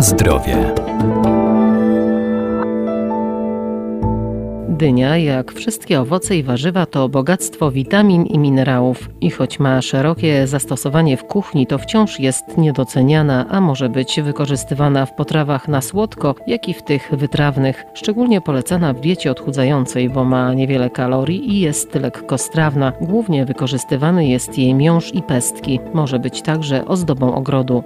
Zdrowie. Dynia, jak wszystkie owoce i warzywa, to bogactwo witamin i minerałów. I choć ma szerokie zastosowanie w kuchni, to wciąż jest niedoceniana, a może być wykorzystywana w potrawach na słodko, jak i w tych wytrawnych. Szczególnie polecana w diecie odchudzającej, bo ma niewiele kalorii i jest lekkostrawna. Głównie wykorzystywany jest jej miąższ i pestki. Może być także ozdobą ogrodu.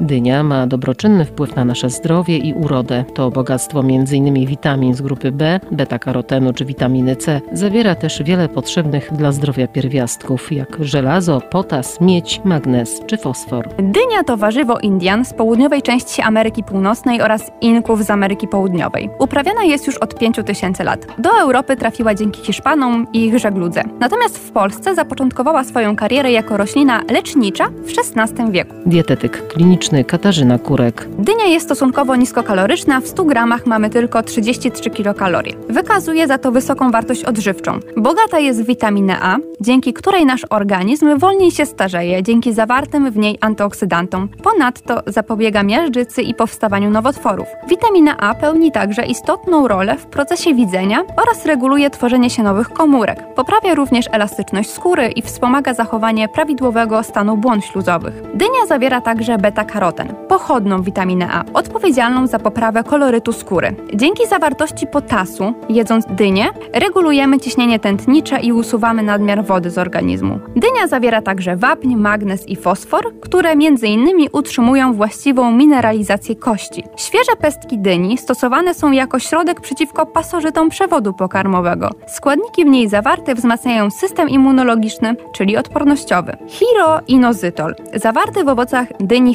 Dynia ma dobroczynny wpływ na nasze zdrowie i urodę. To bogactwo m.in. witamin z grupy B, beta-karotenu czy witaminy C. Zawiera też wiele potrzebnych dla zdrowia pierwiastków, jak żelazo, potas, miedź, magnez czy fosfor. Dynia to warzywo Indian z południowej części Ameryki Północnej oraz Inków z Ameryki Południowej. Uprawiana jest już od 5000 lat. Do Europy trafiła dzięki Hiszpanom i ich żegludze. Natomiast w Polsce zapoczątkowała swoją karierę jako roślina lecznicza w XVI wieku. Dietetyk kliniczny Katarzyna Kurek. Dynia jest stosunkowo niskokaloryczna, w 100 gramach mamy tylko 33 kilokalorie. Wykazuje za to wysoką wartość odżywczą. Bogata jest w witaminę A, dzięki której nasz organizm wolniej się starzeje dzięki zawartym w niej antyoksydantom. Ponadto zapobiega miażdżycy i powstawaniu nowotworów. Witamina A pełni także istotną rolę w procesie widzenia oraz reguluje tworzenie się nowych komórek. Poprawia również elastyczność skóry i wspomaga zachowanie prawidłowego stanu błon śluzowych. Dynia zawiera także beta-karoten pochodną witaminę A, odpowiedzialną za poprawę kolorytu skóry. Dzięki zawartości potasu, jedząc dynię, regulujemy ciśnienie tętnicze i usuwamy nadmiar wody z organizmu. Dynia zawiera także wapń, magnez i fosfor, które m.in. utrzymują właściwą mineralizację kości. Świeże pestki dyni stosowane są jako środek przeciwko pasożytom przewodu pokarmowego. Składniki w niej zawarte wzmacniają system immunologiczny, czyli odpornościowy. Hiroinozytol, zawarty w owocach dyni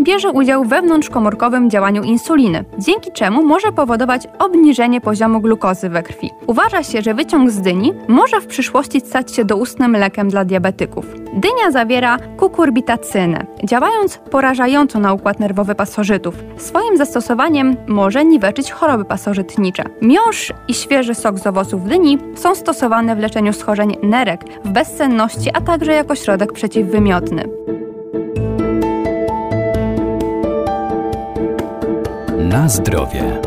bierze udział w wewnątrzkomórkowym działaniu insuliny, dzięki czemu może powodować obniżenie poziomu glukozy we krwi. Uważa się, że wyciąg z dyni może w przyszłości stać się doustnym lekiem dla diabetyków. Dynia zawiera kukurbitacynę, działając porażająco na układ nerwowy pasożytów. Swoim zastosowaniem może niweczyć choroby pasożytnicze. Miąższ i świeży sok z owoców dyni są stosowane w leczeniu schorzeń nerek, w bezsenności, a także jako środek przeciwwymiotny. Na zdrowie.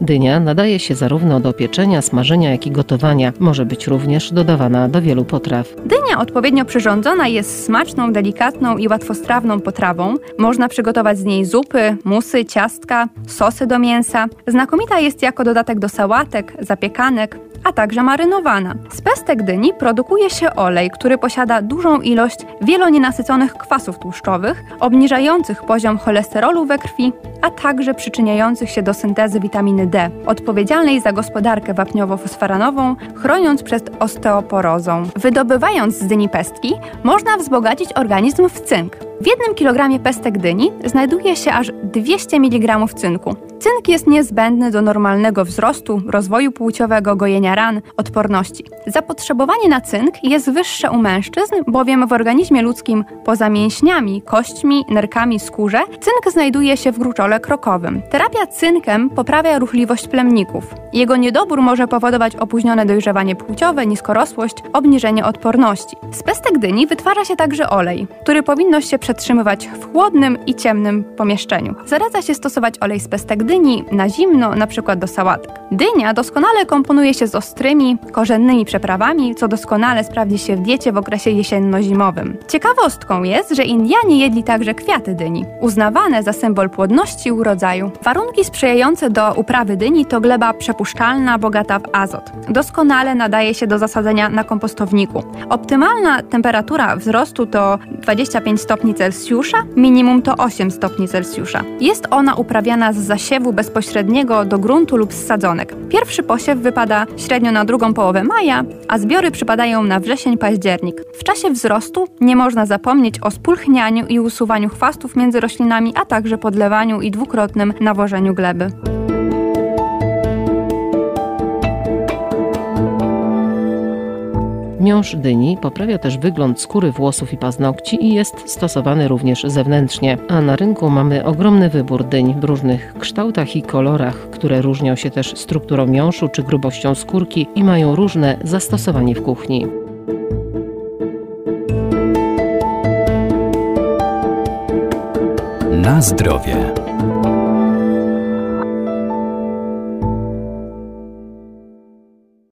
Dynia nadaje się zarówno do pieczenia, smażenia, jak i gotowania. Może być również dodawana do wielu potraw. Dynia odpowiednio przyrządzona jest smaczną, delikatną i łatwostrawną potrawą. Można przygotować z niej zupy, musy, ciastka, sosy do mięsa. Znakomita jest jako dodatek do sałatek, zapiekanek, a także marynowana. Z pestek dyni produkuje się olej, który posiada dużą ilość wielonienasyconych kwasów tłuszczowych, obniżających poziom cholesterolu we krwi, a także przyczyniających się do syntezy witaminy D, odpowiedzialnej za gospodarkę wapniowo-fosforanową, chroniąc przed osteoporozą. Wydobywając z dyni pestki, można wzbogacić organizm w cynk. W jednym kilogramie pestek dyni znajduje się aż 200 mg cynku. Cynk jest niezbędny do normalnego wzrostu, rozwoju płciowego, gojenia ran, odporności. Zapotrzebowanie na cynk jest wyższe u mężczyzn, bowiem w organizmie ludzkim poza mięśniami, kośćmi, nerkami, skórze, cynk znajduje się w gruczole krokowym. Terapia cynkiem poprawia ruchliwość plemników. Jego niedobór może powodować opóźnione dojrzewanie płciowe, niskorosłość, obniżenie odporności. Z pestek dyni wytwarza się także olej, który powinno się przetrzymywać w chłodnym i ciemnym pomieszczeniu. Zaleca się stosować olej z pestek dyni na zimno, np. do sałatek. Dynia doskonale komponuje się z ostrymi, korzennymi przeprawami, co doskonale sprawdzi się w diecie w okresie jesienno-zimowym. Ciekawostką jest, że Indianie jedli także kwiaty dyni, uznawane za symbol płodności urodzaju. Warunki sprzyjające do uprawy dyni to gleba przepuszczalna, bogata w azot. Doskonale nadaje się do zasadzenia na kompostowniku. Optymalna temperatura wzrostu to 25 stopni Celsjusza, minimum to 8 stopni Celsjusza. Jest ona uprawiana z zasiewu bezpośredniego do gruntu lub z sadzonek. Pierwszy posiew wypada średnio na drugą połowę maja, a zbiory przypadają na wrzesień-październik. W czasie wzrostu nie można zapomnieć o spulchnianiu i usuwaniu chwastów między roślinami, a także podlewaniu i dwukrotnym nawożeniu gleby. Miąższ dyni poprawia też wygląd skóry, włosów i paznokci i jest stosowany również zewnętrznie. A na rynku mamy ogromny wybór dyń w różnych kształtach i kolorach, które różnią się też strukturą miąższu czy grubością skórki i mają różne zastosowanie w kuchni. Na zdrowie.